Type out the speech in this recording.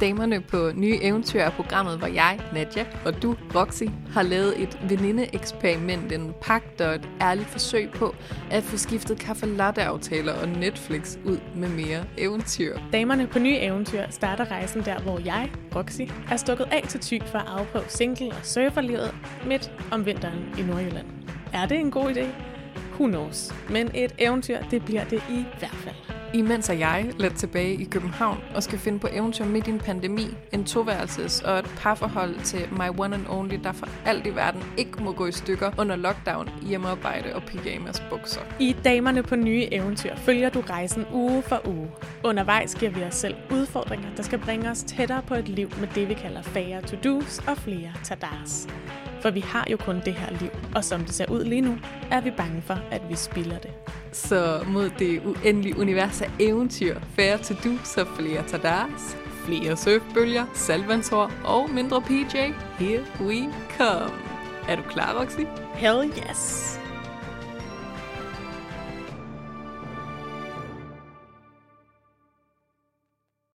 Damerne på Nye Eventyr er programmet, hvor jeg, Nadja, og du, Roxy, har lavet et veninde-eksperiment, en pagt og et ærligt forsøg på at få skiftet kaffe latte aftaler og Netflix ud med mere eventyr. Damerne på Nye Eventyr starter rejsen der, hvor jeg, Roxy, er stukket af til Thy for at afprøve single- og surferlivet midt om vinteren i Nordjylland. Er det en god idé? Who knows? Men et eventyr, det bliver det i hvert fald. Imens er jeg let tilbage i København og skal finde på eventyr midt i en pandemi, en toværelses og et parforhold til my one and only, der for alt i verden ikke må gå i stykker under lockdown, hjemmearbejde og pyjamas bukser. I Damerne på Nye Eventyr følger du rejsen uge for uge. Undervejs giver vi os selv udfordringer, der skal bringe os tættere på et liv med det, vi kalder færre to-dos og flere tadars. For vi har jo kun det her liv, og som det ser ud lige nu, er vi bange for, at vi spilder det. Så mod det uendelige univers af eventyr, færre to do, så flere tadars, flere surfbølger, salvandshår og mindre PJ. Here we come. Er du klar, Roxy? Hell yes!